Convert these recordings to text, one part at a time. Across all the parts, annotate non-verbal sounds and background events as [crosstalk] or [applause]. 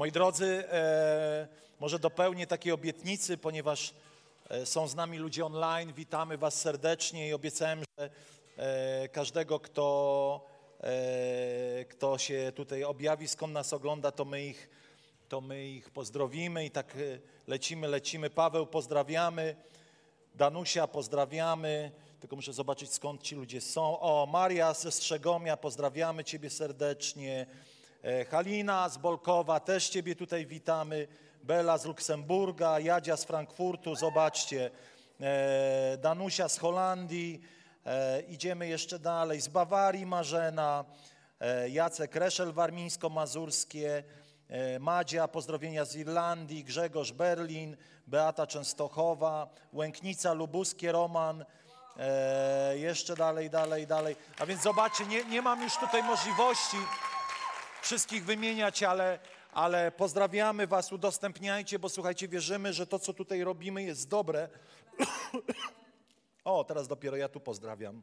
Moi drodzy, e, może dopełnię takiej obietnicy, ponieważ e, są z nami ludzie online. Witamy Was serdecznie i obiecałem, że e, każdego, kto, e, kto się tutaj objawi, skąd nas ogląda, to my ich, to my ich pozdrowimy i tak e, lecimy, lecimy. Paweł, pozdrawiamy. Danusia, pozdrawiamy. Tylko muszę zobaczyć, skąd ci ludzie są. O, Maria ze Strzegomia, pozdrawiamy Ciebie serdecznie. E, Halina z Bolkowa, też Ciebie tutaj witamy. Bela z Luksemburga, Jadzia z Frankfurtu, zobaczcie. E, Danusia z Holandii, e, idziemy jeszcze dalej. Z Bawarii Marzena, Jacek Reszel Warmińsko-Mazurskie, Madzia, pozdrowienia z Irlandii, Grzegorz Berlin, Beata Częstochowa, Łęknica Lubuskie, Roman, jeszcze dalej, dalej, dalej. A więc zobaczcie, nie, nie mam już tutaj możliwości wszystkich wymieniać, ale, ale pozdrawiamy Was, udostępniajcie, bo słuchajcie, wierzymy, że to, co tutaj robimy, jest dobre. o, teraz dopiero ja tu pozdrawiam.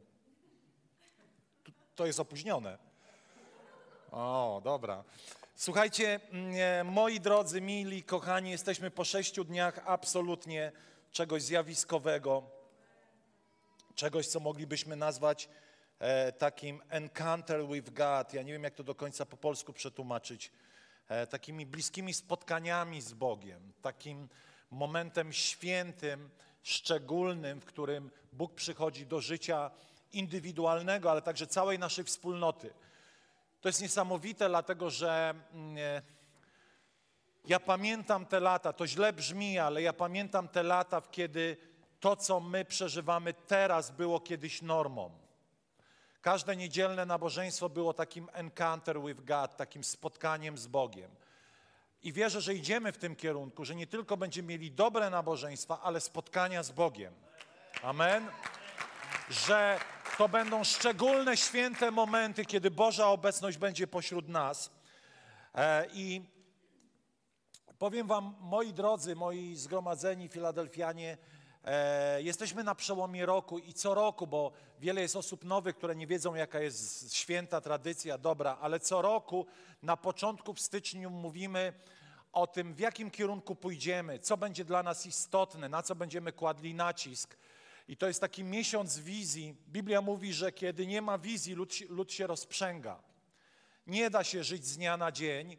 To jest opóźnione. O, dobra. Słuchajcie, mm, moi drodzy, mili, kochani, jesteśmy po sześciu dniach absolutnie czegoś zjawiskowego, czegoś, co moglibyśmy nazwać e, takim encounter with God. Ja nie wiem, jak to do końca po polsku przetłumaczyć. E, takimi bliskimi spotkaniami z Bogiem, takim momentem świętym, szczególnym, w którym Bóg przychodzi do życia indywidualnego, ale także całej naszej wspólnoty. To jest niesamowite, dlatego że mm, e, ja pamiętam te lata, to źle brzmi, ale ja pamiętam te lata, kiedy to, co my przeżywamy teraz, było kiedyś normą. Każde niedzielne nabożeństwo było takim encounter with God, takim spotkaniem z Bogiem. I wierzę, że idziemy w tym kierunku, że nie tylko będziemy mieli dobre nabożeństwa, ale spotkania z Bogiem. Amen. Że to będą szczególne, święte momenty, kiedy Boża obecność będzie pośród nas. E, I powiem Wam, moi drodzy, moi zgromadzeni Filadelfianie, E, jesteśmy na przełomie roku i co roku, bo wiele jest osób nowych, które nie wiedzą, jaka jest święta tradycja, dobra, ale co roku na początku w styczniu mówimy o tym, w jakim kierunku pójdziemy, co będzie dla nas istotne, na co będziemy kładli nacisk. I to jest taki miesiąc wizji. Biblia mówi, że kiedy nie ma wizji, lud, lud się rozprzęga. Nie da się żyć z dnia na dzień.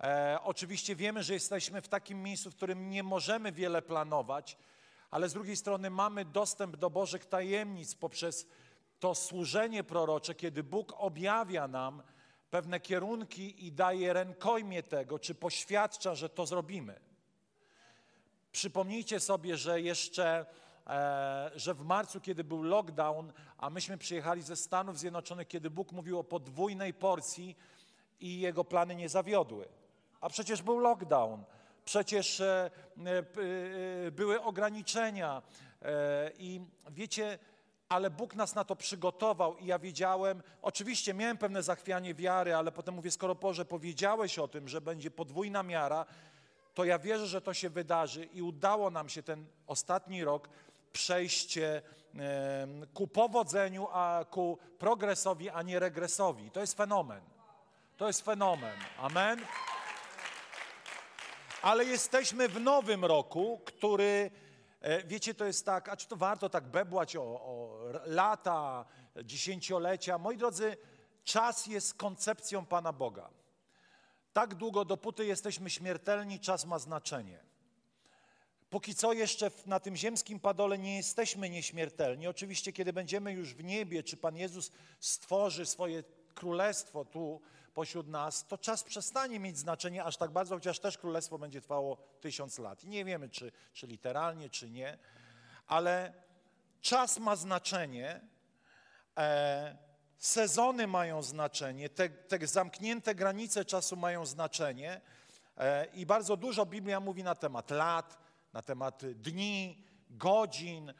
E, oczywiście wiemy, że jesteśmy w takim miejscu, w którym nie możemy wiele planować, ale z drugiej strony mamy dostęp do Bożych tajemnic poprzez to służenie prorocze, kiedy Bóg objawia nam pewne kierunki i daje rękojmie tego, czy poświadcza, że to zrobimy. Przypomnijcie sobie, że jeszcze, e, że w marcu, kiedy był lockdown, a myśmy przyjechali ze Stanów Zjednoczonych, kiedy Bóg mówił o podwójnej porcji i jego plany nie zawiodły. A przecież był lockdown przecież e, e, były ograniczenia. E, I wiecie, ale Bóg nas na to przygotował i ja wiedziałem, oczywiście miałem pewne zachwianie wiary, ale potem mówię, skoro Boże powiedziałeś o tym, że będzie podwójna miara, to ja wierzę, że to się wydarzy i udało nam się ten ostatni rok przejść ku powodzeniu, a ku progresowi, a nie regresowi. To jest fenomen. To jest fenomen. Amen ale jesteśmy w nowym roku, który, e, wiecie, to jest tak, a czy to warto tak bebłać o, o lata, dziesięciolecia? Moi drodzy, czas jest koncepcją Pana Boga. Tak długo, dopóty jesteśmy śmiertelni, czas ma znaczenie. Póki co jeszcze na tym ziemskim padole nie jesteśmy nieśmiertelni. Oczywiście, kiedy będziemy już w niebie, czy Pan Jezus stworzy swoje królestwo tu, pośród nas, to czas przestanie mieć znaczenie aż tak bardzo, chociaż też królestwo będzie trwało tysiąc lat. I nie wiemy, czy, czy literalnie, czy nie, ale czas ma znaczenie, e, sezony mają znaczenie, te, te zamknięte granice czasu mają znaczenie, E, I bardzo dużo Biblia mówi na temat lat, na temat dni, godzin.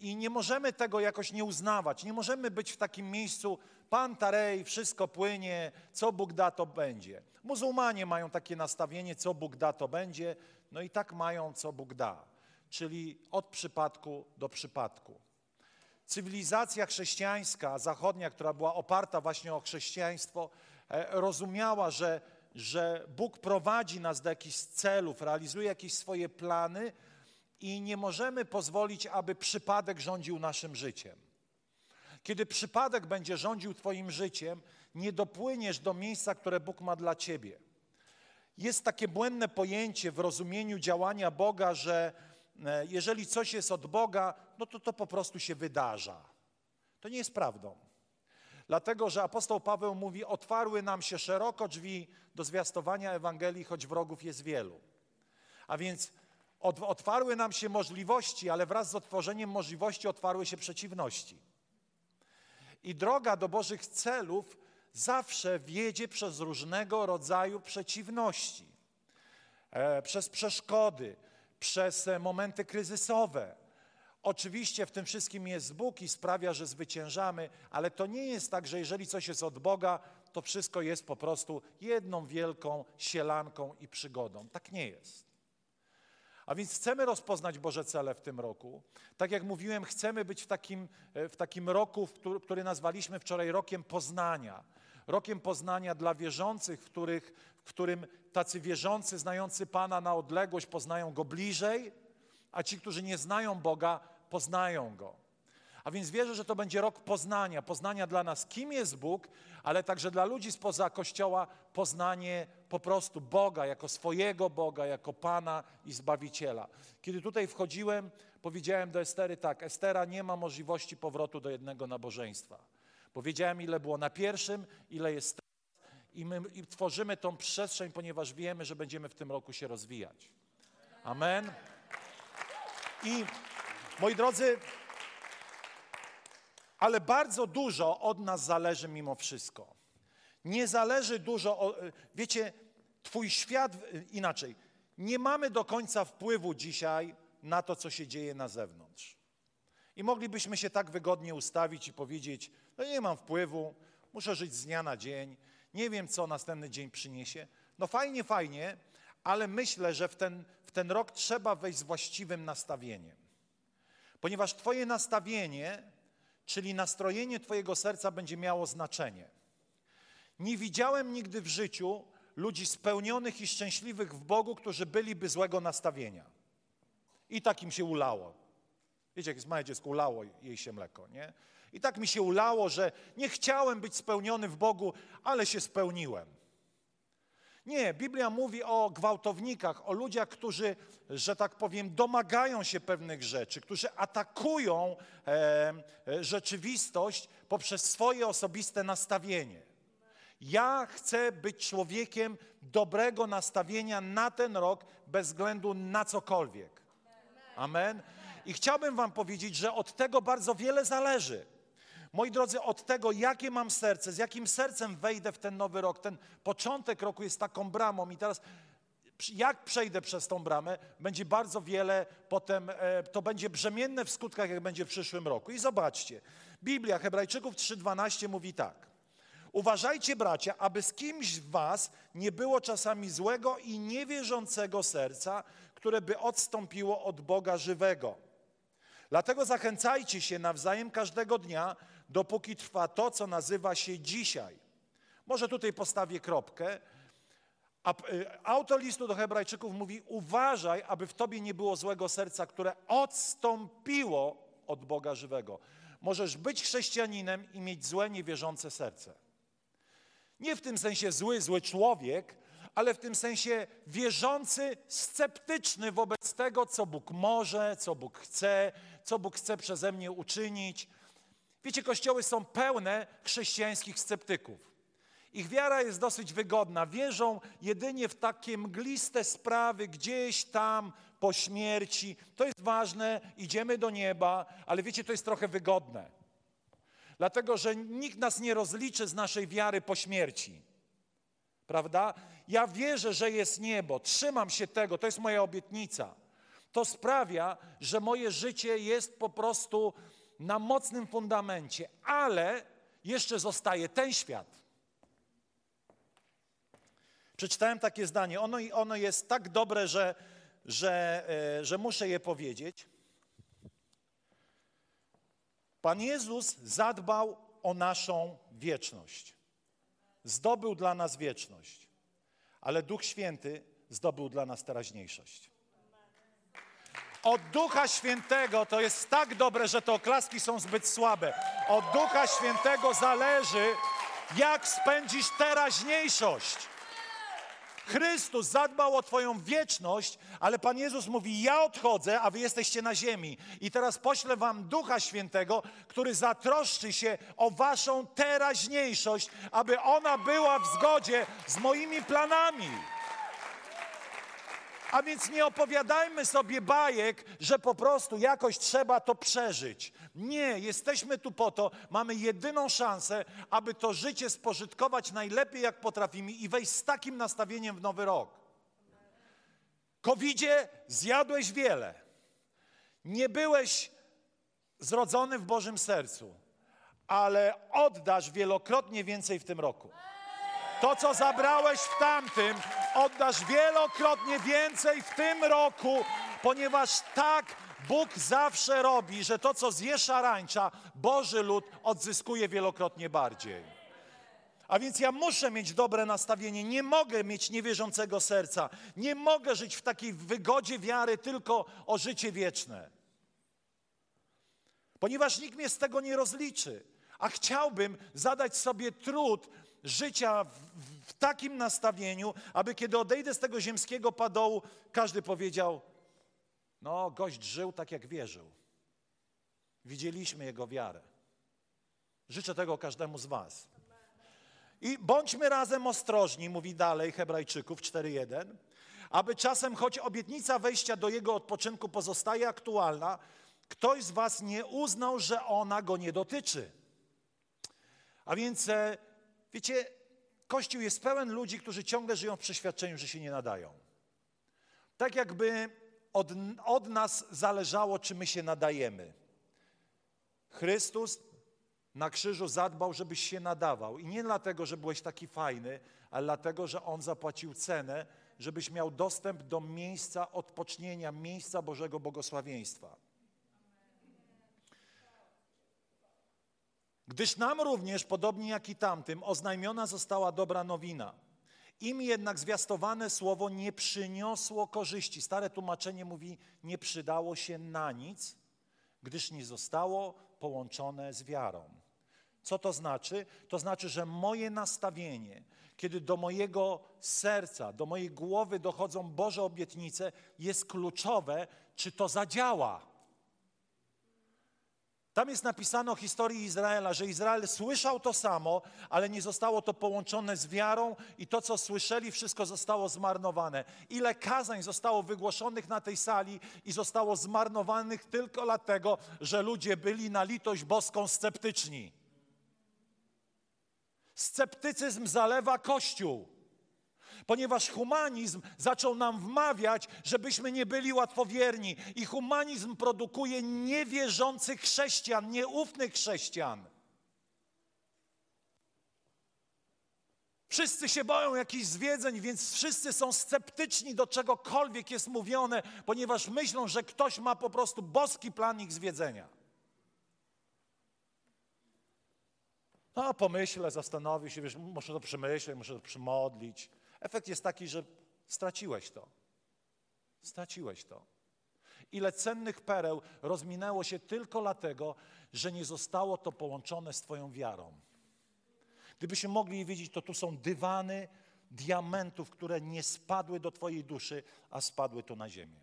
I nie możemy tego jakoś nie uznawać. Nie możemy być w takim miejscu, pan tarej, wszystko płynie, co Bóg da, to będzie. Muzułmanie mają takie nastawienie, co Bóg da, to będzie. No i tak mają, co Bóg da. Czyli od przypadku do przypadku. Cywilizacja chrześcijańska, zachodnia, która była oparta właśnie o chrześcijaństwo, e, rozumiała, że, że Bóg prowadzi nas do jakichś celów, realizuje jakieś swoje plany i nie możemy pozwolić, aby przypadek rządził naszym życiem. Kiedy przypadek będzie rządził Twoim życiem, nie dopłyniesz do miejsca, które Bóg ma dla Ciebie. Jest takie błędne pojęcie w rozumieniu działania Boga, że e, jeżeli coś jest od Boga, no to to po prostu się wydarza. To nie jest prawdą. Dlatego, że apostoł Paweł mówi: Otwarły nam się szeroko drzwi do zwiastowania Ewangelii, choć wrogów jest wielu. A więc otwarły nam się możliwości, ale wraz z otworzeniem możliwości otwarły się przeciwności. I droga do Bożych celów zawsze wiedzie przez różnego rodzaju przeciwności, e, przez przeszkody, przez e, momenty kryzysowe. Oczywiście w tym wszystkim jest Bóg i sprawia, że zwyciężamy, ale to nie jest tak, że jeżeli coś jest od Boga, to wszystko jest po prostu jedną wielką sielanką i przygodą. Tak nie jest. A więc chcemy rozpoznać Boże cele w tym roku. Tak jak mówiłem, chcemy być w takim, e, w takim roku, który nazwaliśmy wczoraj rokiem poznania. Rokiem poznania dla wierzących, w, których, w którym tacy wierzący, znający Pana na odległość, poznają Go bliżej, a ci, którzy nie znają Boga, poznają Go. A więc wierzę, że to będzie rok poznania, poznania dla nas, kim jest Bóg, ale także dla ludzi spoza Kościoła poznanie po prostu Boga jako swojego Boga, jako Pana i Zbawiciela. Kiedy tutaj wchodziłem, powiedziałem do Estery tak, Estera nie ma możliwości powrotu do jednego nabożeństwa. Powiedziałem, ile było na pierwszym, ile jest teraz i my i tworzymy tą przestrzeń, ponieważ wiemy, że będziemy w tym roku się rozwijać. Amen. I moi drodzy, ale bardzo dużo od nas zależy mimo wszystko. Nie zależy dużo, o, wiecie, Twój świat inaczej. Nie mamy do końca wpływu dzisiaj na to, co się dzieje na zewnątrz. I moglibyśmy się tak wygodnie ustawić i powiedzieć: No nie mam wpływu, muszę żyć z dnia na dzień, nie wiem, co następny dzień przyniesie. No fajnie, fajnie, ale myślę, że w ten, w ten rok trzeba wejść z właściwym nastawieniem. Ponieważ Twoje nastawienie, czyli nastrojenie Twojego serca będzie miało znaczenie. Nie widziałem nigdy w życiu ludzi spełnionych i szczęśliwych w Bogu, którzy byliby złego nastawienia. I tak im się ulało. Wiecie, jak jest małe dziecko, ulało jej się mleko, nie? I tak mi się ulało, że nie chciałem być spełniony w Bogu, ale się spełniłem. Nie, Biblia mówi o gwałtownikach, o ludziach, którzy, że tak powiem, domagają się pewnych rzeczy, którzy atakują e, e, rzeczywistość poprzez swoje osobiste nastawienie. Ja chcę być człowiekiem dobrego nastawienia na ten rok, bez względu na cokolwiek. Amen. I chciałbym Wam powiedzieć, że od tego bardzo wiele zależy. Moi drodzy, od tego, jakie mam serce, z jakim sercem wejdę w ten nowy rok, ten początek roku jest taką bramą i teraz jak przejdę przez tą bramę, będzie bardzo wiele potem, e, to będzie brzemienne w skutkach, jak będzie w przyszłym roku. I zobaczcie, Biblia Hebrajczyków 3,12 mówi tak. Uważajcie, bracia, aby z kimś w was nie było czasami złego i niewierzącego serca, które by odstąpiło od Boga żywego. Dlatego zachęcajcie się nawzajem każdego dnia, dopóki trwa to, co nazywa się dzisiaj. Może tutaj postawię kropkę. Y, autor listu do Hebrajczyków mówi: Uważaj, aby w tobie nie było złego serca, które odstąpiło od Boga żywego. Możesz być chrześcijaninem i mieć złe, niewierzące serce. Nie w tym sensie zły, zły człowiek, ale w tym sensie wierzący, sceptyczny wobec tego, co Bóg może, co Bóg chce, co Bóg chce przeze mnie uczynić. Wiecie, kościoły są pełne chrześcijańskich sceptyków. Ich wiara jest dosyć wygodna. Wierzą jedynie w takie mgliste sprawy gdzieś tam po śmierci. To jest ważne, idziemy do nieba, ale wiecie, to jest trochę wygodne. Dlatego, że nikt nas nie rozliczy z naszej wiary po śmierci. Prawda? Ja wierzę, że jest niebo, trzymam się tego, to jest moja obietnica. To sprawia, że moje życie jest po prostu na mocnym fundamencie, ale jeszcze zostaje ten świat. Przeczytałem takie zdanie. Ono, ono jest tak dobre, że, że, e, że muszę je powiedzieć. Pan Jezus zadbał o naszą wieczność. Zdobył dla nas wieczność, ale Duch Święty zdobył dla nas teraźniejszość. Od Ducha Świętego to jest tak dobre, że te oklaski są zbyt słabe. Od Ducha Świętego zależy, jak spędzisz teraźniejszość. Chrystus zadbał o Twoją wieczność, ale Pan Jezus mówi: Ja odchodzę, a Wy jesteście na ziemi. I teraz poślę Wam Ducha Świętego, który zatroszczy się o Waszą teraźniejszość, aby ona była w zgodzie z moimi planami. A więc nie opowiadajmy sobie bajek, że po prostu jakoś trzeba to przeżyć. Nie, jesteśmy tu po to, mamy jedyną szansę, aby to życie spożytkować najlepiej jak potrafimy i wejść z takim nastawieniem w nowy rok. Covidzie zjadłeś wiele. Nie byłeś zrodzony w Bożym sercu, ale oddasz wielokrotnie więcej w tym roku. To, co zabrałeś w tamtym, oddasz wielokrotnie więcej w tym roku, ponieważ tak Bóg zawsze robi, że to, co zje szarańcza, Boży lud odzyskuje wielokrotnie bardziej. A więc ja muszę mieć dobre nastawienie, nie mogę mieć niewierzącego serca, nie mogę żyć w takiej wygodzie wiary tylko o życie wieczne. Ponieważ nikt mnie z tego nie rozliczy, a chciałbym zadać sobie trud życia w, w takim nastawieniu, aby kiedy odejdę z tego ziemskiego padołu, każdy powiedział: No, gość żył tak, jak wierzył. Widzieliśmy jego wiarę. Życzę tego każdemu z Was. I bądźmy razem ostrożni, mówi dalej Hebrajczyków 4:1, aby czasem, choć obietnica wejścia do jego odpoczynku pozostaje aktualna, ktoś z Was nie uznał, że ona go nie dotyczy. A więc e, Wiecie, Kościół jest pełen ludzi, którzy ciągle żyją w przeświadczeniu, że się nie nadają. Tak jakby od, od nas zależało, czy my się nadajemy. Chrystus na krzyżu zadbał, żebyś się nadawał. I nie dlatego, że byłeś taki fajny, ale dlatego, że On zapłacił cenę, żebyś miał dostęp do miejsca odpocznienia, miejsca Bożego błogosławieństwa. Gdyż nam również, podobnie jak i tamtym, oznajmiona została dobra nowina. Im jednak zwiastowane słowo nie przyniosło korzyści. Stare tłumaczenie mówi, nie przydało się na nic, gdyż nie zostało połączone z wiarą. Co to znaczy? To znaczy, że moje nastawienie, kiedy do mojego serca, do mojej głowy dochodzą Boże obietnice, jest kluczowe, czy to zadziała. Tam jest napisane o historii Izraela, że Izrael słyszał to samo, ale nie zostało to połączone z wiarą i to, co słyszeli, wszystko zostało zmarnowane. Ile kazań zostało wygłoszonych na tej sali i zostało zmarnowanych tylko dlatego, że ludzie byli na litość boską sceptyczni. Sceptycyzm zalewa Kościół ponieważ humanizm zaczął nam wmawiać, żebyśmy nie byli łatwowierni. I humanizm produkuje niewierzących chrześcijan, nieufnych chrześcijan. Wszyscy się boją jakichś zwiedzeń, więc wszyscy są sceptyczni do czegokolwiek jest mówione, ponieważ myślą, że ktoś ma po prostu boski plan ich zwiedzenia. No, pomyślę, zastanowię się, wiesz, muszę to przemyśleć, muszę to przymodlić. Efekt jest taki, że straciłeś to. Straciłeś to. Ile cennych pereł rozminęło się tylko dlatego, że nie zostało to połączone z Twoją wiarą. Gdybyśmy mogli je widzieć, to tu są dywany diamentów, które nie spadły do Twojej duszy, a spadły to na ziemię.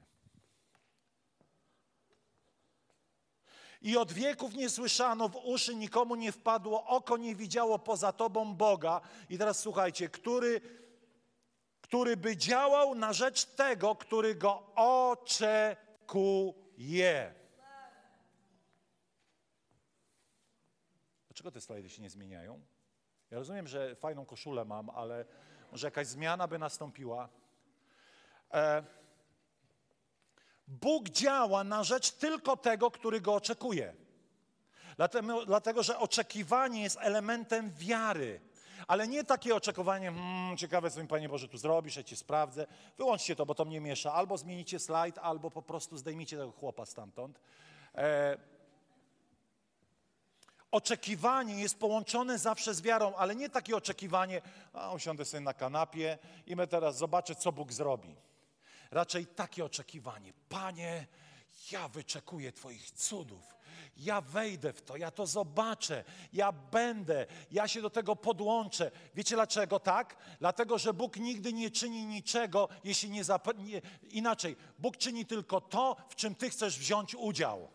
I od wieków nie słyszano, w uszy nikomu nie wpadło, oko nie widziało poza Tobą Boga. I teraz słuchajcie, który który by działał na rzecz tego, który go oczekuje. Dlaczego te slajdy się nie zmieniają? Ja rozumiem, że fajną koszulę mam, ale Może jakaś zmiana by nastąpiła. E, Bóg działa na rzecz tylko tego, który go oczekuje. Dlatego, dlatego, że oczekiwanie jest elementem wiary. Ale nie takie oczekiwanie, hmm, ciekawe co mi Panie Boże tu zrobisz, ja Cię sprawdzę. Wyłączcie to, bo to mnie miesza. Albo zmienicie slajd, albo po prostu zdejmijcie tego chłopa stamtąd. E, oczekiwanie jest połączone zawsze z wiarą, ale nie takie oczekiwanie, a usiądę sobie na kanapie i my teraz zobaczę, co Bóg zrobi. Raczej takie oczekiwanie. Panie, ja wyczekuję Twoich cudów. Ja wejdę w to, ja to zobaczę, ja będę, ja się do tego podłączę. Wiecie dlaczego tak? Dlatego, że Bóg nigdy nie czyni niczego, jeśli nie, nie inaczej. Bóg czyni tylko to, w czym Ty chcesz wziąć udział.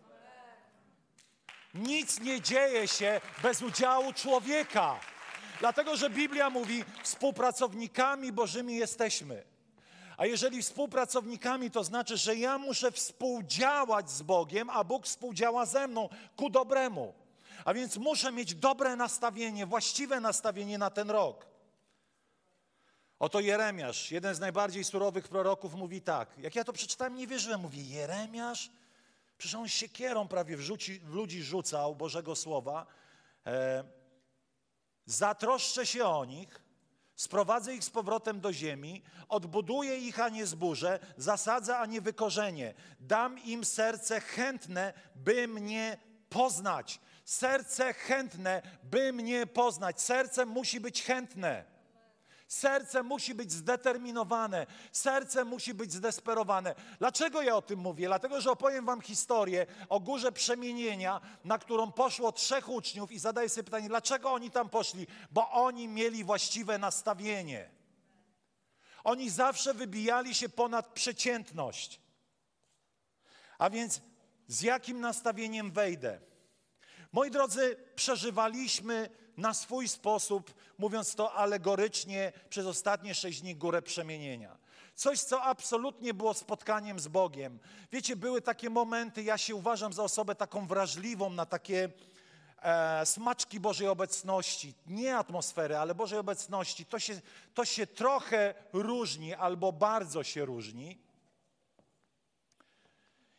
Nic nie dzieje się bez udziału człowieka. Dlatego, że Biblia mówi, współpracownikami Bożymi jesteśmy. A jeżeli współpracownikami, to znaczy, że ja muszę współdziałać z Bogiem, a Bóg współdziała ze mną ku dobremu. A więc muszę mieć dobre nastawienie, właściwe nastawienie na ten rok. Oto Jeremiasz, jeden z najbardziej surowych proroków, mówi tak. Jak ja to przeczytałem, nie wierzyłem. Mówi, Jeremiasz? Przecież on siekierą prawie wrzuci, w ludzi rzucał Bożego Słowa. E, zatroszczę się o nich, sprowadzę ich z powrotem do ziemi, odbuduję ich, a nie zburzę, zasadzę, a nie wykorzenię. Dam im serce chętne, by mnie poznać. Serce chętne, by mnie poznać. Serce musi być chętne. Serce musi być zdeterminowane, serce musi być zdesperowane. Dlaczego ja o tym mówię? Dlatego, że opowiem Wam historię o górze przemienienia, na którą poszło trzech uczniów i zadaję sobie pytanie, dlaczego oni tam poszli? Bo oni mieli właściwe nastawienie. Oni zawsze wybijali się ponad przeciętność. A więc z jakim nastawieniem wejdę? Moi drodzy, przeżywaliśmy na swój sposób, mówiąc to alegorycznie, przez ostatnie sześć dni górę przemienienia. Coś, co absolutnie było spotkaniem z Bogiem. Wiecie, były takie momenty, ja się uważam za osobę taką wrażliwą na takie e, smaczki Bożej obecności. Nie atmosfery, ale Bożej obecności. To się, to się trochę różni albo bardzo się różni.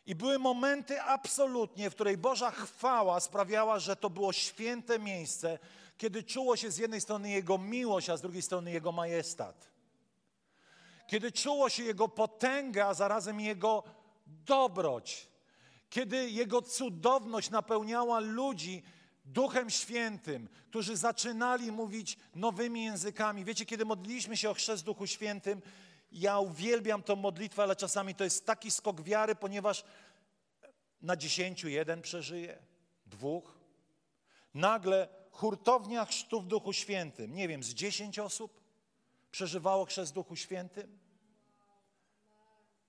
I były momenty absolutnie, w której Boża chwała sprawiała, że to było święte miejsce, kiedy czuło się z jednej strony Jego miłość, a z drugiej strony Jego majestat. Kiedy czuło się Jego potęga, a zarazem Jego dobroć. Kiedy Jego cudowność napełniała ludzi Duchem Świętym, którzy zaczynali mówić nowymi językami. Wiecie, kiedy modliliśmy się o chrzest Duchu Świętym, ja uwielbiam tą modlitwę, ale czasami to jest taki skok wiary, ponieważ na dziesięciu jeden przeżyje, dwóch. Nagle hurtownia chrztu w Duchu Świętym, nie wiem, z dziesięć osób przeżywało chrzest w Duchu Świętym.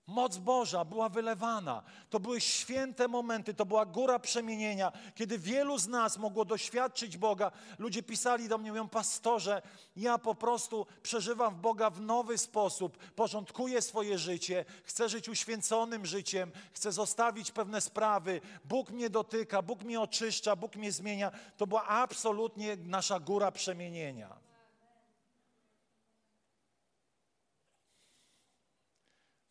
Moc Boża była wylewana. To były święte momenty, to była góra przemienienia, kiedy wielu z nas mogło doświadczyć Boga. Ludzie pisali do mnie, mówią, pastorze, ja po prostu przeżywam Boga w nowy sposób, porządkuję swoje życie, chcę żyć uświęconym życiem, chcę zostawić pewne sprawy. Bóg mnie dotyka, Bóg mnie oczyszcza, Bóg mnie zmienia. To była absolutnie nasza góra przemienienia.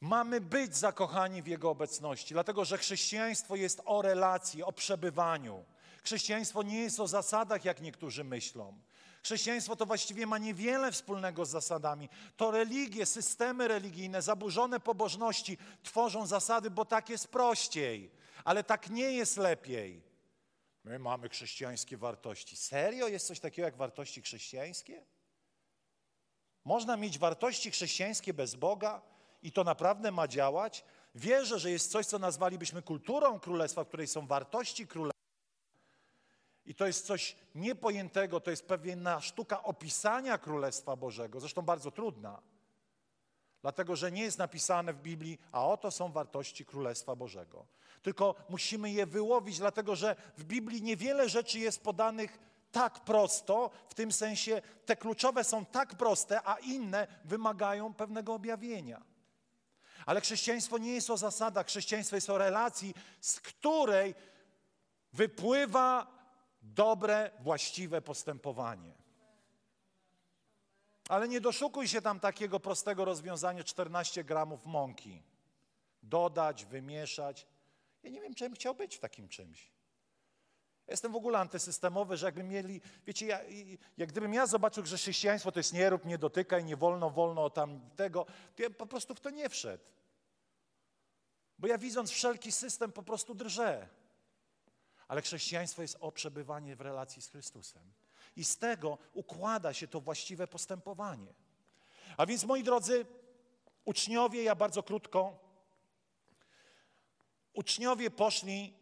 Mamy być zakochani w Jego obecności, dlatego że chrześcijaństwo jest o relacji, o przebywaniu. Chrześcijaństwo nie jest o zasadach, jak niektórzy myślą. Chrześcijaństwo to właściwie ma niewiele wspólnego z zasadami. To religie, systemy religijne, zaburzone pobożności tworzą zasady, bo tak jest prościej, ale tak nie jest lepiej. My mamy chrześcijańskie wartości. Serio jest coś takiego jak wartości chrześcijańskie? Można mieć wartości chrześcijańskie bez Boga? I to naprawdę ma działać. Wierzę, że jest coś, co nazwalibyśmy kulturą królestwa, w której są wartości królestwa. I to jest coś niepojętego, to jest pewna sztuka opisania Królestwa Bożego, zresztą bardzo trudna. Dlatego, że nie jest napisane w Biblii, a oto są wartości Królestwa Bożego. Tylko musimy je wyłowić, dlatego że w Biblii niewiele rzeczy jest podanych tak prosto, w tym sensie te kluczowe są tak proste, a inne wymagają pewnego objawienia. Ale chrześcijaństwo nie jest o zasadach, chrześcijaństwo jest o relacji, z której wypływa dobre, właściwe postępowanie. Ale nie doszukuj się tam takiego prostego rozwiązania 14 gramów mąki. Dodać, wymieszać. Ja nie wiem, czym chciał być w takim czymś. Jestem w ogóle antysystemowy, że jakby mieli, wiecie, ja, jak gdybym ja zobaczył, że chrześcijaństwo to jest nie rób, nie dotykaj, nie wolno, wolno tam tego, to ja po prostu w to nie wszedł. Bo ja widząc wszelki system po prostu drżę. Ale chrześcijaństwo jest o przebywanie w relacji z Chrystusem. I z tego układa się to właściwe postępowanie. A więc, moi drodzy, uczniowie, ja bardzo krótko, uczniowie poszli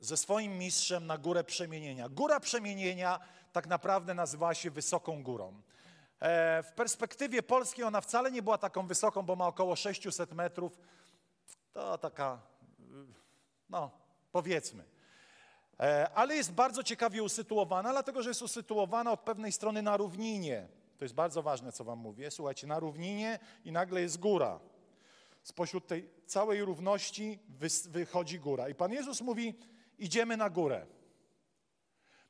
ze swoim mistrzem na górę przemienienia. Góra przemienienia tak naprawdę nazywała się Wysoką Górą. E, w perspektywie polskiej ona wcale nie była taką wysoką, bo ma około 600 metrów. To taka, no powiedzmy. E, ale jest bardzo ciekawie usytuowana, dlatego że jest usytuowana od pewnej strony na równinie. To jest bardzo ważne, co wam mówię. Słuchajcie, na równinie i nagle jest góra. Spośród tej całej równości wychodzi góra. I Pan Jezus mówi, idziemy na górę.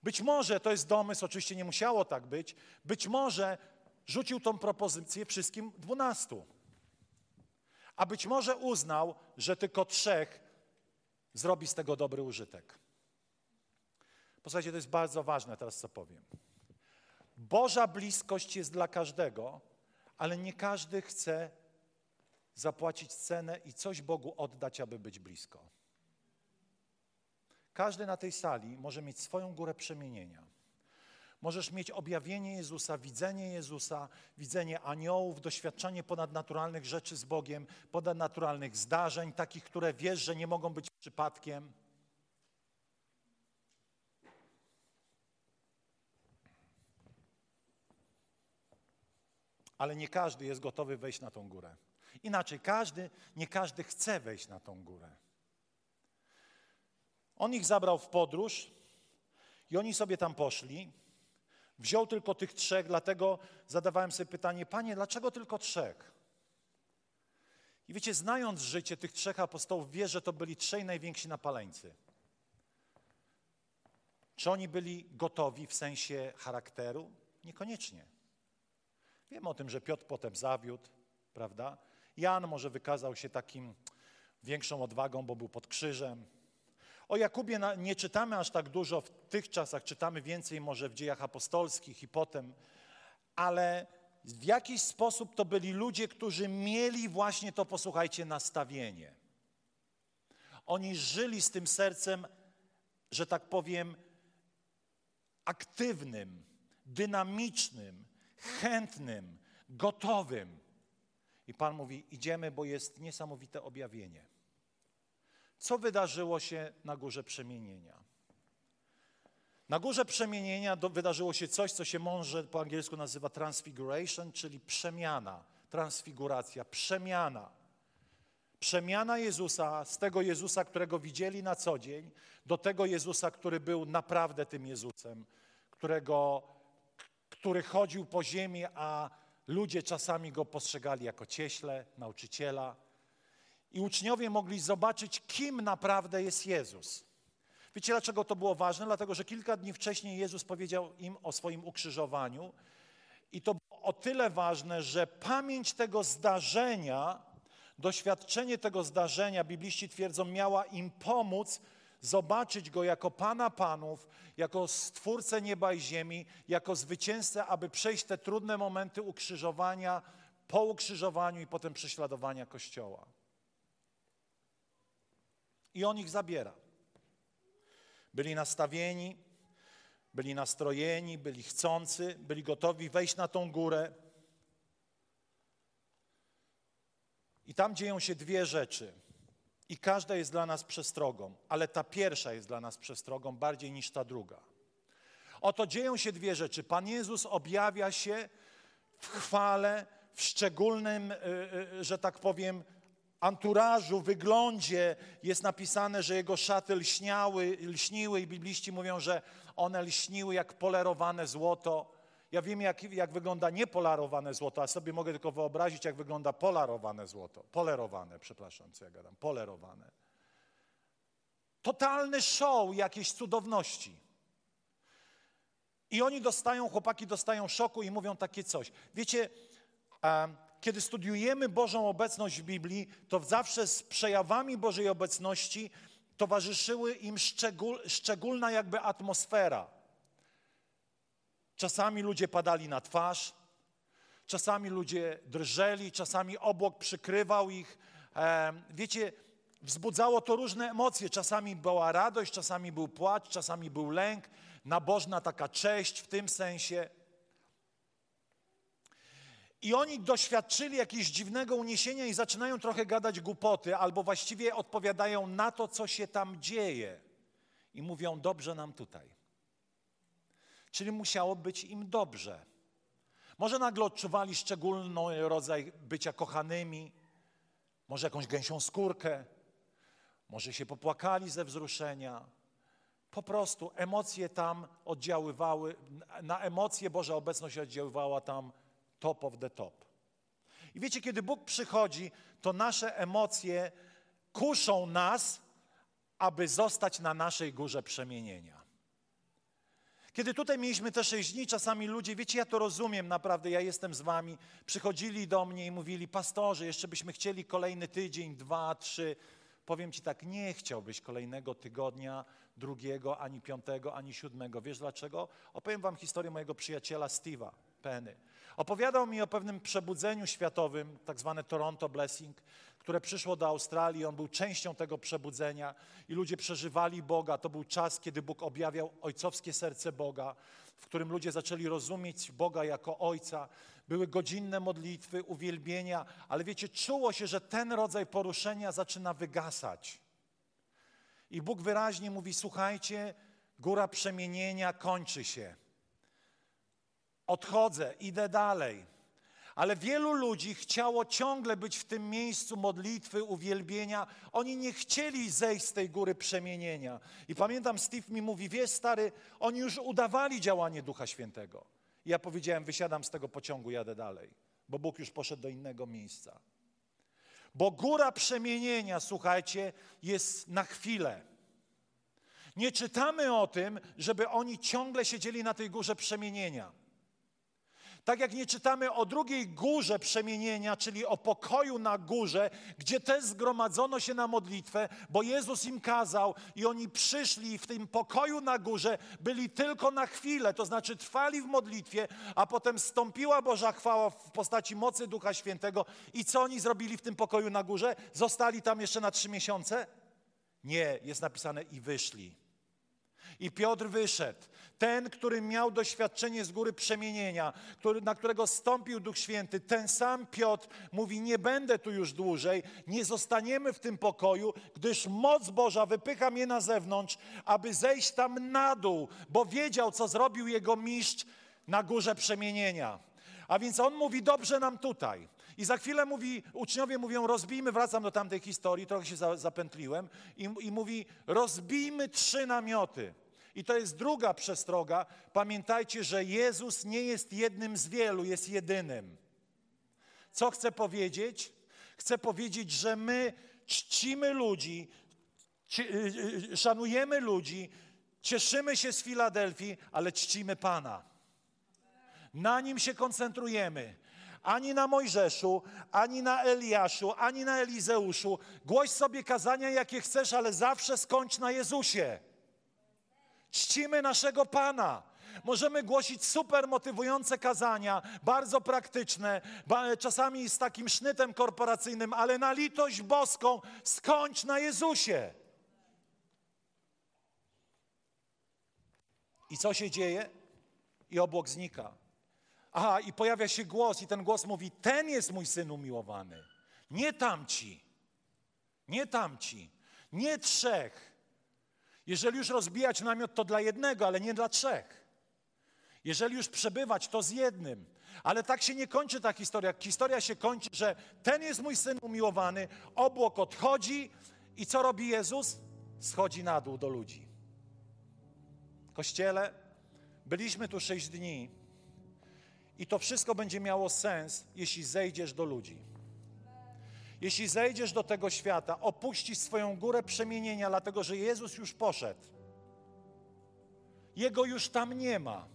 Być może, to jest domysł, oczywiście nie musiało tak być, być może rzucił tą propozycję wszystkim dwunastu. A być może uznał, że tylko trzech zrobi z tego dobry użytek. Posłuchajcie, to jest bardzo ważne teraz, co powiem. Boża bliskość jest dla każdego, ale nie każdy chce zapłacić cenę i coś Bogu oddać, aby być blisko. Każdy na tej sali może mieć swoją górę przemienienia. Możesz mieć objawienie Jezusa, widzenie Jezusa, widzenie aniołów, doświadczenie ponadnaturalnych rzeczy z Bogiem, ponadnaturalnych zdarzeń, takich, które wiesz, że nie mogą być przypadkiem. Ale nie każdy jest gotowy wejść na tą górę. Inaczej, każdy, nie każdy chce wejść na tą górę. On ich zabrał w podróż i oni sobie tam poszli. Wziął tylko tych trzech, dlatego zadawałem sobie pytanie, panie, dlaczego tylko trzech? I wiecie, znając życie tych trzech apostołów, wie, że to byli trzej najwięksi napaleńcy. Czy oni byli gotowi w sensie charakteru? Niekoniecznie. Wiem o tym, że Piotr potem zawiódł, prawda? Jan może wykazał się takim większą odwagą, bo był pod krzyżem. O Jakubie nie czytamy aż tak dużo w tych czasach, czytamy więcej może w dziejach apostolskich i potem, ale w jakiś sposób to byli ludzie, którzy mieli właśnie to, posłuchajcie, nastawienie. Oni żyli z tym sercem, że tak powiem, aktywnym, dynamicznym, chętnym, gotowym. I Pan mówi: Idziemy, bo jest niesamowite objawienie. Co wydarzyło się na górze przemienienia? Na górze przemienienia do, wydarzyło się coś, co się może po angielsku nazywa transfiguration, czyli przemiana, transfiguracja, przemiana. Przemiana Jezusa z tego Jezusa, którego widzieli na co dzień, do tego Jezusa, który był naprawdę tym Jezusem, którego, który chodził po ziemi, a ludzie czasami go postrzegali jako cieśle, nauczyciela, i uczniowie mogli zobaczyć, kim naprawdę jest Jezus. Wiecie, dlaczego to było ważne? Dlatego, że kilka dni wcześniej Jezus powiedział im o swoim ukrzyżowaniu. I to było o tyle ważne, że pamięć tego zdarzenia, doświadczenie tego zdarzenia, bibliści twierdzą, miała im pomóc zobaczyć Go jako Pana Panów, jako Stwórcę nieba i ziemi, jako zwycięzcę, aby przejść te trudne momenty ukrzyżowania, po ukrzyżowaniu i potem prześladowania Kościoła i on ich zabiera. Byli nastawieni, byli nastrojeni, byli chcący, byli gotowi wejść na tą górę. I tam dzieją się dwie rzeczy. I każda jest dla nas przestrogą, ale ta pierwsza jest dla nas przestrogą bardziej niż ta druga. Oto dzieją się dwie rzeczy. Pan Jezus objawia się w chwale, w szczególnym, y, y, że tak powiem, anturażu, wyglądzie jest napisane, że jego szaty lśniały, lśniły i bibliści mówią, że one lśniły jak polerowane złoto. Ja wiem, jak, jak wygląda niepolarowane złoto, a sobie mogę tylko wyobrazić, jak wygląda polarowane złoto. Polerowane, przepraszam, co ja gadam, polerowane. Totalny show jakiejś cudowności. I oni dostają, chłopaki dostają szoku i mówią takie coś. Wiecie, e, kiedy studiujemy Bożą obecność w Biblii, to zawsze z przejawami Bożej obecności towarzyszyły im szczegól, szczególna jakby atmosfera. Czasami ludzie padali na twarz, czasami ludzie drżeli, czasami obłok przykrywał ich. E, wiecie, wzbudzało to różne emocje. Czasami była radość, czasami był płacz, czasami był lęk, nabożna taka cześć w tym sensie. I oni doświadczyli jakiegoś dziwnego uniesienia i zaczynają trochę gadać głupoty, albo właściwie odpowiadają na to, co się tam dzieje. I mówią: Dobrze nam tutaj. Czyli musiało być im dobrze. Może nagle odczuwali szczególny rodzaj bycia kochanymi, może jakąś gęsią skórkę, może się popłakali ze wzruszenia. Po prostu emocje tam oddziaływały, na emocje Boża obecność oddziaływała tam top of the top. I wiecie, kiedy Bóg przychodzi, to nasze emocje kuszą nas, aby zostać na naszej górze przemienienia. Kiedy tutaj mieliśmy te sześć dni, czasami ludzie, wiecie, ja to rozumiem naprawdę, ja jestem z wami, przychodzili do mnie i mówili, pastorze, jeszcze byśmy chcieli kolejny tydzień, dwa, trzy. Powiem ci tak, nie chciałbyś kolejnego tygodnia, drugiego, ani piątego, ani siódmego. Wiesz dlaczego? Opowiem wam historię mojego przyjaciela Steve'a Penny. Opowiadał mi o pewnym przebudzeniu światowym, tak zwane Toronto Blessing, które przyszło do Australii. On był częścią tego przebudzenia i ludzie przeżywali Boga. To był czas, kiedy Bóg objawiał ojcowskie serce Boga, w którym ludzie zaczęli rozumieć Boga jako Ojca. Były godzinne modlitwy, uwielbienia, ale wiecie, czuło się, że ten rodzaj poruszenia zaczyna wygasać. I Bóg wyraźnie mówi: Słuchajcie, góra przemienienia kończy się odchodzę, idę dalej. Ale wielu ludzi chciało ciągle być w tym miejscu modlitwy, uwielbienia. Oni nie chcieli zejść z tej góry przemienienia. I pamiętam, Steve mi mówi, wiesz stary, oni już udawali działanie Ducha Świętego. I ja powiedziałem, wysiadam z tego pociągu, jadę dalej, bo Bóg już poszedł do innego miejsca. Bo góra przemienienia, słuchajcie, jest na chwilę. Nie czytamy o tym, żeby oni ciągle siedzieli na tej górze przemienienia. Tak jak nie czytamy o drugiej górze przemienienia, czyli o pokoju na górze, gdzie też zgromadzono się na modlitwę, bo Jezus im kazał i oni przyszli w tym pokoju na górze, byli tylko na chwilę, to znaczy trwali w modlitwie, a potem stąpiła Boża chwała w postaci mocy Ducha Świętego. I co oni zrobili w tym pokoju na górze? Zostali tam jeszcze na trzy miesiące? Nie, jest napisane i wyszli. I Piotr wyszedł. Ten, który miał doświadczenie z góry przemienienia, który, na którego stąpił Duch Święty, ten sam Piotr mówi: Nie będę tu już dłużej, nie zostaniemy w tym pokoju, gdyż moc Boża wypycha mnie na zewnątrz, aby zejść tam na dół, bo wiedział, co zrobił jego mistrz na górze przemienienia. A więc on mówi: Dobrze nam tutaj. I za chwilę mówi, uczniowie mówią, rozbijmy, wracam do tamtej historii, trochę się zapętliłem, i, i mówi, rozbijmy trzy namioty. I to jest druga przestroga. Pamiętajcie, że Jezus nie jest jednym z wielu, jest jedynym. Co chcę powiedzieć? Chcę powiedzieć, że my czcimy ludzi, y, y, szanujemy ludzi, cieszymy się z Filadelfii, ale czcimy Pana. Na nim się koncentrujemy. Ani na Mojżeszu, ani na Eliaszu, ani na Elizeuszu. Głoś sobie kazania, jakie chcesz, ale zawsze skończ na Jezusie. Czcimy naszego Pana. Możemy głosić super motywujące kazania, bardzo praktyczne, czasami z takim sznytem korporacyjnym, ale na litość boską skończ na Jezusie. I co się dzieje? I obłok znika. Aha, i pojawia się głos, i ten głos mówi: Ten jest mój syn umiłowany. Nie tamci. Nie tamci. Nie trzech. Jeżeli już rozbijać namiot, to dla jednego, ale nie dla trzech. Jeżeli już przebywać, to z jednym. Ale tak się nie kończy ta historia. Historia się kończy, że ten jest mój syn umiłowany, obłok odchodzi i co robi Jezus? Schodzi na dół do ludzi. Kościele, byliśmy tu sześć dni i to wszystko będzie miało sens, jeśli zejdziesz do ludzi. Jeśli zejdziesz do tego świata, opuścisz swoją górę przemienienia, dlatego że Jezus już poszedł. Jego już tam nie ma.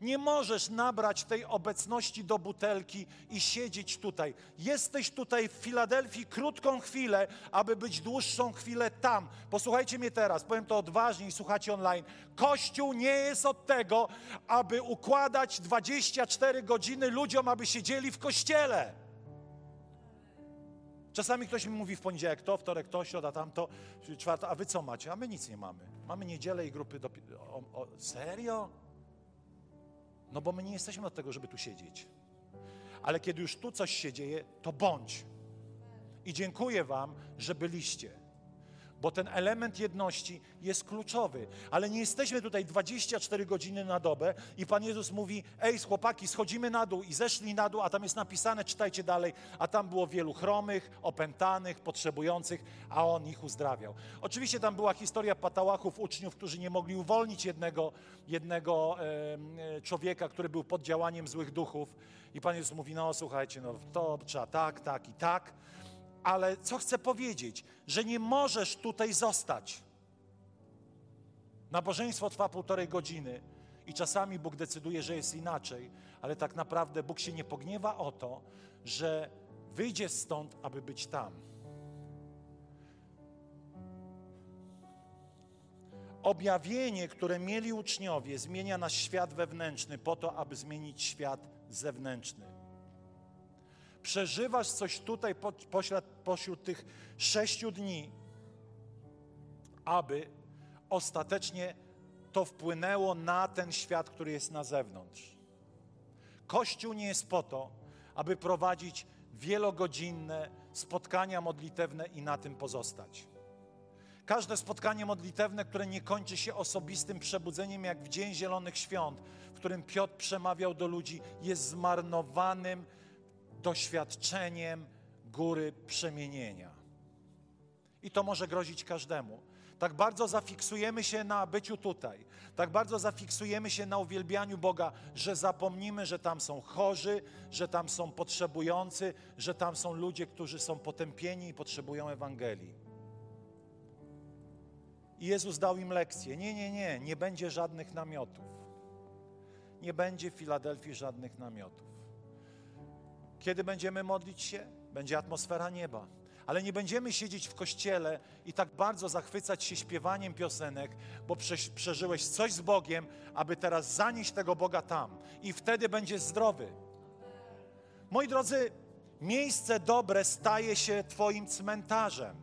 Nie możesz nabrać tej obecności do butelki i siedzieć tutaj. Jesteś tutaj w Filadelfii krótką chwilę, aby być dłuższą chwilę tam. Posłuchajcie mnie teraz, powiem to odważnie i słuchacie online. Kościół nie jest od tego, aby układać 24 godziny ludziom, aby siedzieli w kościele. Czasami ktoś mi mówi w poniedziałek to, wtorek to, środa tamto, czwarta, a wy co macie? A my nic nie mamy. Mamy niedzielę i grupy do... O, o, serio? No bo my nie jesteśmy od tego, żeby tu siedzieć. Ale kiedy już tu coś się dzieje, to bądź. I dziękuję wam, że byliście bo ten element jedności jest kluczowy. Ale nie jesteśmy tutaj 24 godziny na dobę i Pan Jezus mówi: Ej, chłopaki, schodzimy na dół i zeszli na dół, a tam jest napisane, czytajcie dalej, a tam było wielu chromych, opętanych, potrzebujących, a On ich uzdrawiał. Oczywiście tam była historia patałachów, uczniów, którzy nie mogli uwolnić jednego, jednego e, człowieka, który był pod działaniem złych duchów. I Pan Jezus mówi: No, słuchajcie, no to trzeba tak, tak i tak. Ale co chcę powiedzieć? Że nie możesz tutaj zostać. Nabożeństwo trwa półtorej godziny i czasami Bóg decyduje, że jest inaczej, ale tak naprawdę Bóg się nie pogniewa o to, że wyjdzie stąd, aby być tam. Objawienie, które mieli uczniowie, zmienia nasz świat wewnętrzny po to, aby zmienić świat zewnętrzny przeżywasz coś tutaj pośród, pośród tych sześciu dni, aby ostatecznie to wpłynęło na ten świat, który jest na zewnątrz. Kościół nie jest po to, aby prowadzić wielogodzinne spotkania modlitewne i na tym pozostać. Każde spotkanie modlitewne, które nie kończy się osobistym przebudzeniem, jak w Dzień Zielonych Świąt, w którym Piotr przemawiał do ludzi, jest zmarnowanym doświadczeniem góry przemienienia. I to może grozić każdemu. Tak bardzo zafiksujemy się na byciu tutaj, tak bardzo zafiksujemy się na uwielbianiu Boga, że zapomnimy, że tam są chorzy, że tam są potrzebujący, że tam są ludzie, którzy są potępieni i potrzebują Ewangelii. I Jezus dał im lekcję. Nie, nie, nie, nie będzie żadnych namiotów. Nie będzie w Filadelfii żadnych namiotów. Kiedy będziemy modlić się, będzie atmosfera nieba. Ale nie będziemy siedzieć w kościele i tak bardzo zachwycać się śpiewaniem piosenek, bo przeżyłeś coś z Bogiem, aby teraz zanieść tego Boga tam. I wtedy będziesz zdrowy. Moi drodzy, miejsce dobre staje się Twoim cmentarzem.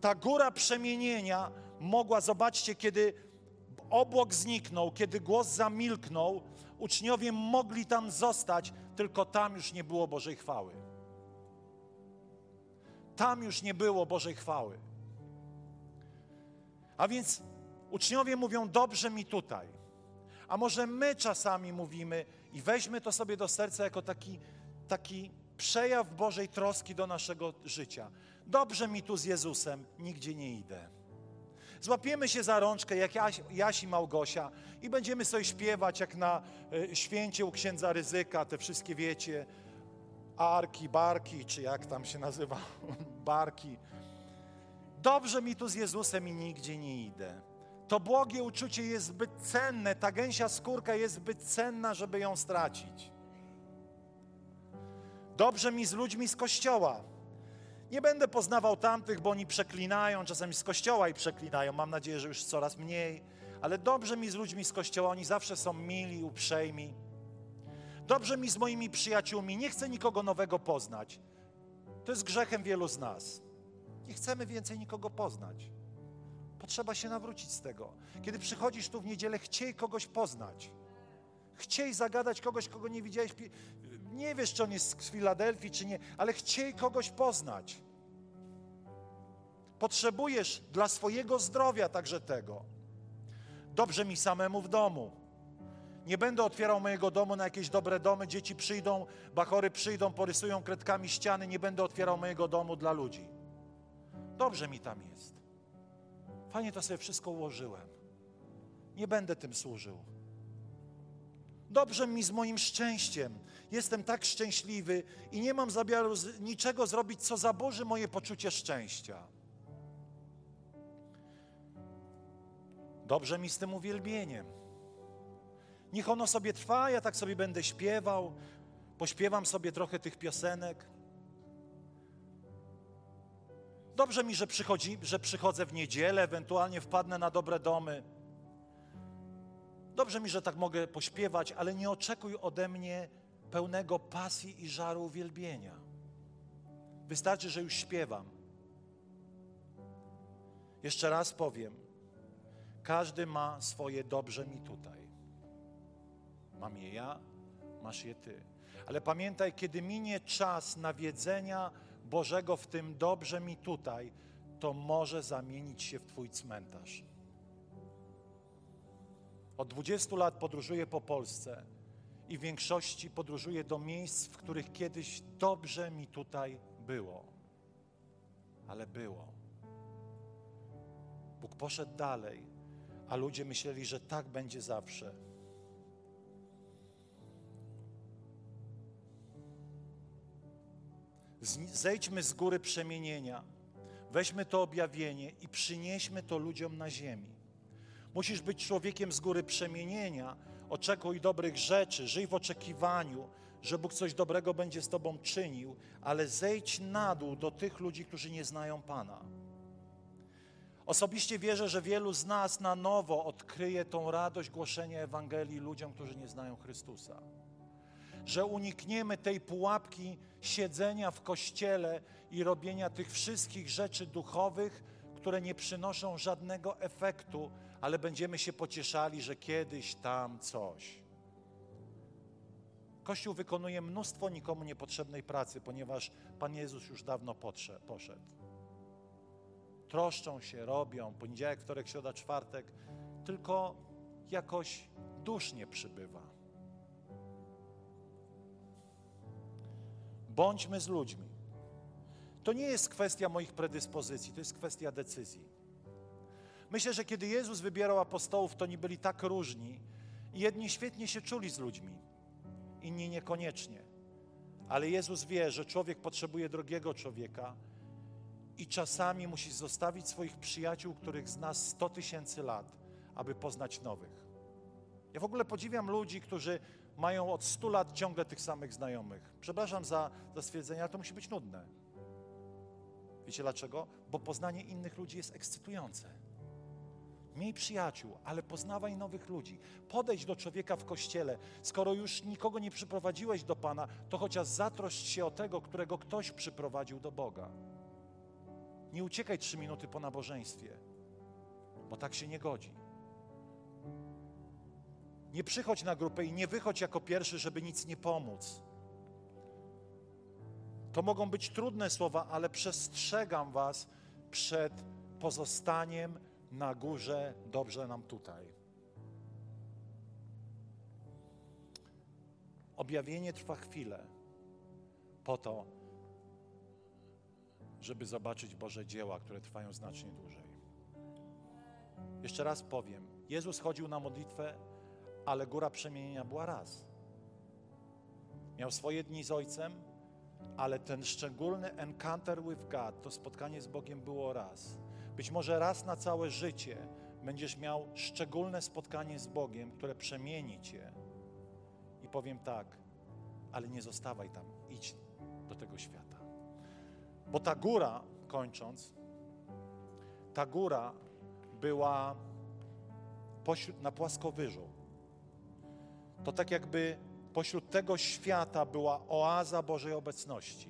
Ta góra przemienienia mogła, zobaczcie, kiedy obłok zniknął, kiedy głos zamilknął, uczniowie mogli tam zostać, tylko tam już nie było Bożej chwały. Tam już nie było Bożej chwały. A więc uczniowie mówią: Dobrze mi tutaj. A może my czasami mówimy i weźmy to sobie do serca jako taki, taki przejaw Bożej troski do naszego życia. Dobrze mi tu z Jezusem, nigdzie nie idę. Złapiemy się za rączkę, jak Jaś, i Małgosia, i będziemy sobie śpiewać, jak na y, święcie u księdza Ryzyka, te wszystkie wiecie, arki, barki, czy jak tam się nazywa, [laughs] barki. Dobrze mi tu z Jezusem i nigdzie nie idę. To błogie uczucie jest zbyt cenne, ta gęsia skórka jest zbyt cenna, żeby ją stracić. Dobrze mi z ludźmi z kościoła. Nie będę poznawał tamtych, bo oni przeklinają, czasami z kościoła i przeklinają. Mam nadzieję, że już coraz mniej. Ale dobrze mi z ludźmi z kościoła, oni zawsze są mili, uprzejmi. Dobrze mi z moimi przyjaciółmi, nie chcę nikogo nowego poznać. To jest grzechem wielu z nas. Nie chcemy więcej nikogo poznać. Potrzeba się nawrócić z tego. Kiedy przychodzisz tu w niedzielę, chciej kogoś poznać. Chciej zagadać kogoś, kogo nie widziałeś nie wiesz, czy on jest z Filadelfii, czy nie, ale chciej kogoś poznać. Potrzebujesz dla swojego zdrowia także tego. Dobrze mi samemu w domu. Nie będę otwierał mojego domu na jakieś dobre domy. Dzieci przyjdą, bachory przyjdą, porysują kredkami ściany. Nie będę otwierał mojego domu dla ludzi. Dobrze mi tam jest. Fajnie to sobie wszystko ułożyłem. Nie będę tym służył. Dobrze mi z moim szczęściem. Jestem tak szczęśliwy i nie mam zamiaru niczego zrobić, co zaburzy moje poczucie szczęścia. Dobrze mi z tym uwielbieniem. Niech ono sobie trwa, ja tak sobie będę śpiewał, pośpiewam sobie trochę tych piosenek. Dobrze mi, że, przychodzi, że przychodzę w niedzielę, ewentualnie wpadnę na dobre domy. Dobrze mi, że tak mogę pośpiewać, ale nie oczekuj ode mnie pełnego pasji i żaru uwielbienia. Wystarczy, że już śpiewam. Jeszcze raz powiem, każdy ma swoje dobrze mi tutaj. Mam je ja, masz je ty. Ale pamiętaj, kiedy minie czas nawiedzenia Bożego w tym dobrze mi tutaj, to może zamienić się w Twój cmentarz. Od 20 lat podróżuję po Polsce i w większości podróżuję do miejsc, w których kiedyś dobrze mi tutaj było. Ale było. Bóg poszedł dalej, a ludzie myśleli, że tak będzie zawsze. Zejdźmy z góry przemienienia, weźmy to objawienie i przynieśmy to ludziom na ziemi. Musisz być człowiekiem z góry przemienienia, oczekuj dobrych rzeczy, żyj w oczekiwaniu, że Bóg coś dobrego będzie z Tobą czynił, ale zejdź na dół do tych ludzi, którzy nie znają Pana. Osobiście wierzę, że wielu z nas na nowo odkryje tą radość głoszenia Ewangelii ludziom, którzy nie znają Chrystusa. Że unikniemy tej pułapki siedzenia w kościele i robienia tych wszystkich rzeczy duchowych, które nie przynoszą żadnego efektu, ale będziemy się pocieszali, że kiedyś tam coś. Kościół wykonuje mnóstwo nikomu niepotrzebnej pracy, ponieważ Pan Jezus już dawno poszedł. Troszczą się, robią, poniedziałek, wtorek, środa, czwartek, tylko jakoś dusznie przybywa. Bądźmy z ludźmi. To nie jest kwestia moich predyspozycji, to jest kwestia decyzji. Myślę, że kiedy Jezus wybierał apostołów, to nie byli tak różni. Jedni świetnie się czuli z ludźmi, inni niekoniecznie. Ale Jezus wie, że człowiek potrzebuje drugiego człowieka i czasami musi zostawić swoich przyjaciół, których zna 100 tysięcy lat, aby poznać nowych. Ja w ogóle podziwiam ludzi, którzy mają od 100 lat ciągle tych samych znajomych. Przepraszam za, za stwierdzenie, ale to musi być nudne. Wiecie dlaczego? Bo poznanie innych ludzi jest ekscytujące. Miej przyjaciół, ale poznawaj nowych ludzi. Podejdź do człowieka w kościele. Skoro już nikogo nie przyprowadziłeś do Pana, to chociaż zatroszcz się o tego, którego ktoś przyprowadził do Boga. Nie uciekaj trzy minuty po nabożeństwie, bo tak się nie godzi. Nie przychodź na grupę i nie wychodź jako pierwszy, żeby nic nie pomóc. To mogą być trudne słowa, ale przestrzegam Was przed pozostaniem na górze, dobrze nam tutaj. Objawienie trwa chwilę po to, żeby zobaczyć Boże dzieła, które trwają znacznie dłużej. Jeszcze raz powiem, Jezus chodził na modlitwę, ale góra przemienienia była raz. Miał swoje dni z Ojcem, ale ten szczególny encounter with God, to spotkanie z Bogiem było raz. Być może raz na całe życie będziesz miał szczególne spotkanie z Bogiem, które przemieni cię. I powiem tak, ale nie zostawaj tam, idź do tego świata. Bo ta góra, kończąc, ta góra była pośród, na płaskowyżu. To tak jakby pośród tego świata była oaza Bożej obecności.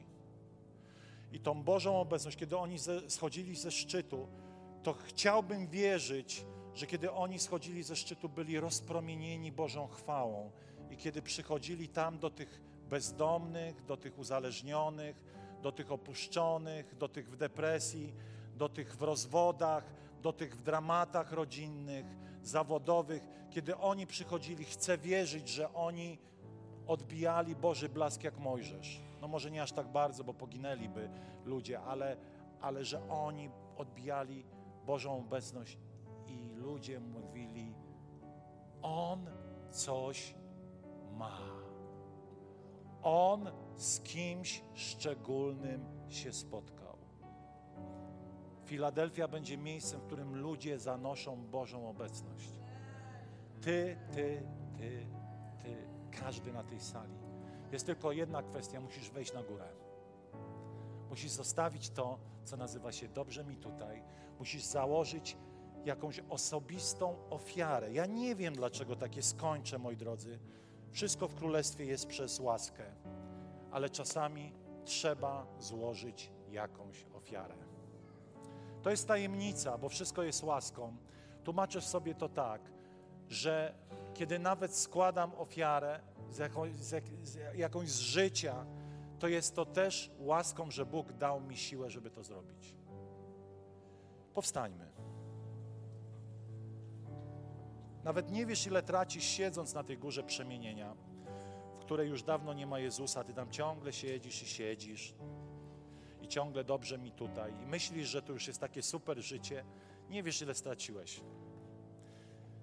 I tą Bożą obecność, kiedy oni ze, schodzili ze szczytu, to chciałbym wierzyć, że kiedy oni schodzili ze szczytu, byli rozpromienieni Bożą chwałą. I kiedy przychodzili tam do tych bezdomnych, do tych uzależnionych, do tych opuszczonych, do tych w depresji, do tych w rozwodach, do tych w dramatach rodzinnych, zawodowych, kiedy oni przychodzili, chcę wierzyć, że oni odbijali Boży blask jak Mojżesz. No może nie aż tak bardzo, bo poginęliby ludzie, ale, ale że oni odbijali Bożą obecność i ludzie mówili, On coś ma. On z kimś szczególnym się spotkał. Filadelfia będzie miejscem, w którym ludzie zanoszą Bożą obecność. Ty, ty, ty, ty, każdy na tej sali. Jest tylko jedna kwestia, musisz wejść na górę. Musisz zostawić to, co nazywa się dobrze mi tutaj. Musisz założyć jakąś osobistą ofiarę. Ja nie wiem, dlaczego takie skończę, moi drodzy. Wszystko w Królestwie jest przez łaskę, ale czasami trzeba złożyć jakąś ofiarę. To jest tajemnica, bo wszystko jest łaską. Tłumaczę sobie to tak, że kiedy nawet składam ofiarę z, z, jak, z jakąś z życia, to jest to też łaską, że Bóg dał mi siłę, żeby to zrobić. Powstańmy. Nawet nie wiesz, ile tracisz siedząc na tej górze przemienienia, w której już dawno nie ma Jezusa, ty tam ciągle siedzisz i siedzisz i ciągle dobrze mi tutaj i myślisz, że to już jest takie super życie. Nie wiesz, ile straciłeś.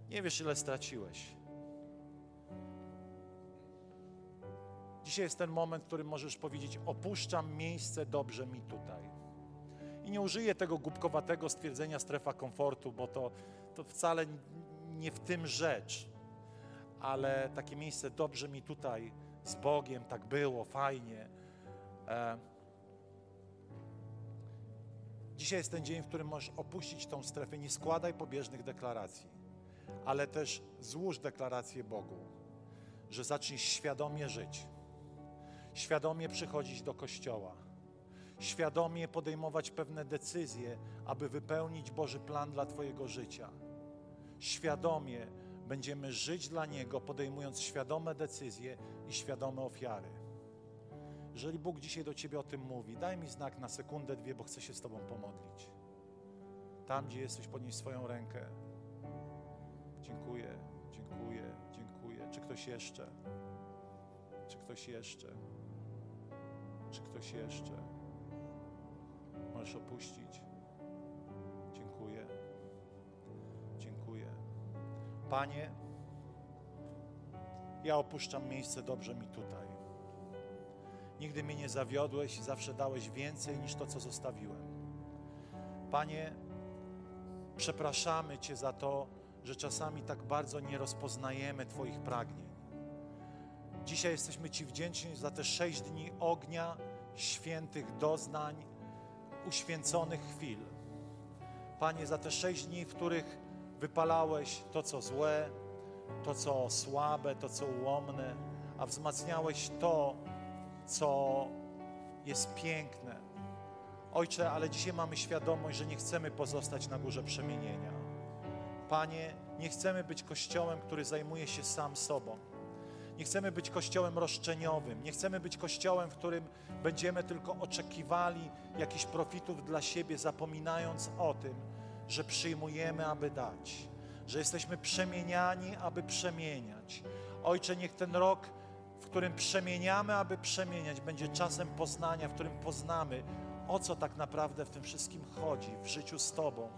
Nie wiesz, ile straciłeś. Dzisiaj jest ten moment, w którym możesz powiedzieć: Opuszczam miejsce, dobrze mi tutaj. I nie użyję tego głupkowatego stwierdzenia strefa komfortu, bo to, to wcale nie w tym rzecz, ale takie miejsce, dobrze mi tutaj z Bogiem, tak było, fajnie. E... Dzisiaj jest ten dzień, w którym możesz opuścić tą strefę. Nie składaj pobieżnych deklaracji, ale też złóż deklarację Bogu, że zaczniesz świadomie żyć, świadomie przychodzić do kościoła, świadomie podejmować pewne decyzje, aby wypełnić Boży plan dla Twojego życia. Świadomie będziemy żyć dla Niego, podejmując świadome decyzje i świadome ofiary. Jeżeli Bóg dzisiaj do Ciebie o tym mówi, daj mi znak na sekundę, dwie, bo chcę się z Tobą pomodlić. Tam, gdzie jesteś, podnieś swoją rękę. Dziękuję, dziękuję, dziękuję. Czy ktoś jeszcze? Czy ktoś jeszcze? Czy ktoś jeszcze? Możesz opuścić. Panie, ja opuszczam miejsce, dobrze mi tutaj. Nigdy mnie nie zawiodłeś i zawsze dałeś więcej niż to, co zostawiłem. Panie, przepraszamy Cię za to, że czasami tak bardzo nie rozpoznajemy Twoich pragnień. Dzisiaj jesteśmy Ci wdzięczni za te sześć dni ognia, świętych doznań, uświęconych chwil. Panie, za te sześć dni, w których wypalałeś to, co złe, to, co słabe, to, co ułomne, a wzmacniałeś to, co jest piękne. Ojcze, ale dzisiaj mamy świadomość, że nie chcemy pozostać na górze przemienienia. Panie, nie chcemy być kościołem, który zajmuje się sam sobą. Nie chcemy być kościołem roszczeniowym. Nie chcemy być kościołem, w którym będziemy tylko oczekiwali jakichś profitów dla siebie, zapominając o tym, że przyjmujemy, aby dać, że jesteśmy przemieniani, aby przemieniać. Ojcze, niech ten rok, w którym przemieniamy, aby przemieniać, będzie czasem poznania, w którym poznamy, o co tak naprawdę w tym wszystkim chodzi, w życiu z Tobą.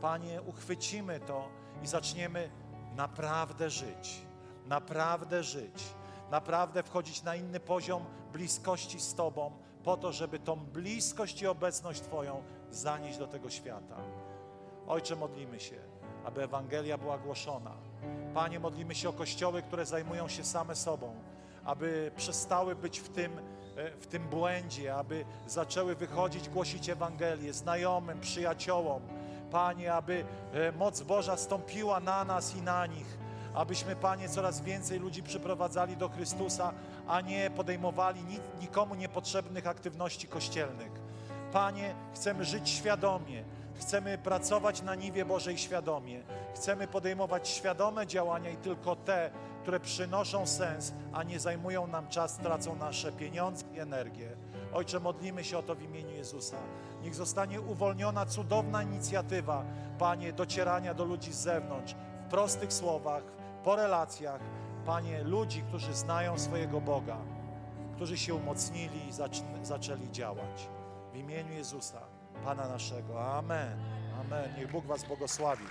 Panie, uchwycimy to i zaczniemy naprawdę żyć, naprawdę żyć, naprawdę wchodzić na inny poziom bliskości z Tobą, po to, żeby tą bliskość i obecność Twoją zanieść do tego świata. Ojcze, modlimy się, aby Ewangelia była głoszona. Panie, modlimy się o kościoły, które zajmują się same sobą, aby przestały być w tym, w tym błędzie, aby zaczęły wychodzić, głosić Ewangelię znajomym, przyjaciołom. Panie, aby moc Boża stąpiła na nas i na nich, abyśmy, Panie, coraz więcej ludzi przyprowadzali do Chrystusa, a nie podejmowali nikomu niepotrzebnych aktywności kościelnych. Panie, chcemy żyć świadomie, chcemy pracować na niwie Bożej świadomie, chcemy podejmować świadome działania i tylko te, które przynoszą sens, a nie zajmują nam czas, tracą nasze pieniądze i energię. Ojcze, modlimy się o to w imieniu Jezusa. Niech zostanie uwolniona cudowna inicjatywa, Panie, docierania do ludzi z zewnątrz, w prostych słowach, po relacjach. Panie, ludzi, którzy znają swojego Boga, którzy się umocnili i zaczęli działać. W imieniu Jezusa, Pana naszego. Amen. Amen. Niech Bóg Was błogosławi.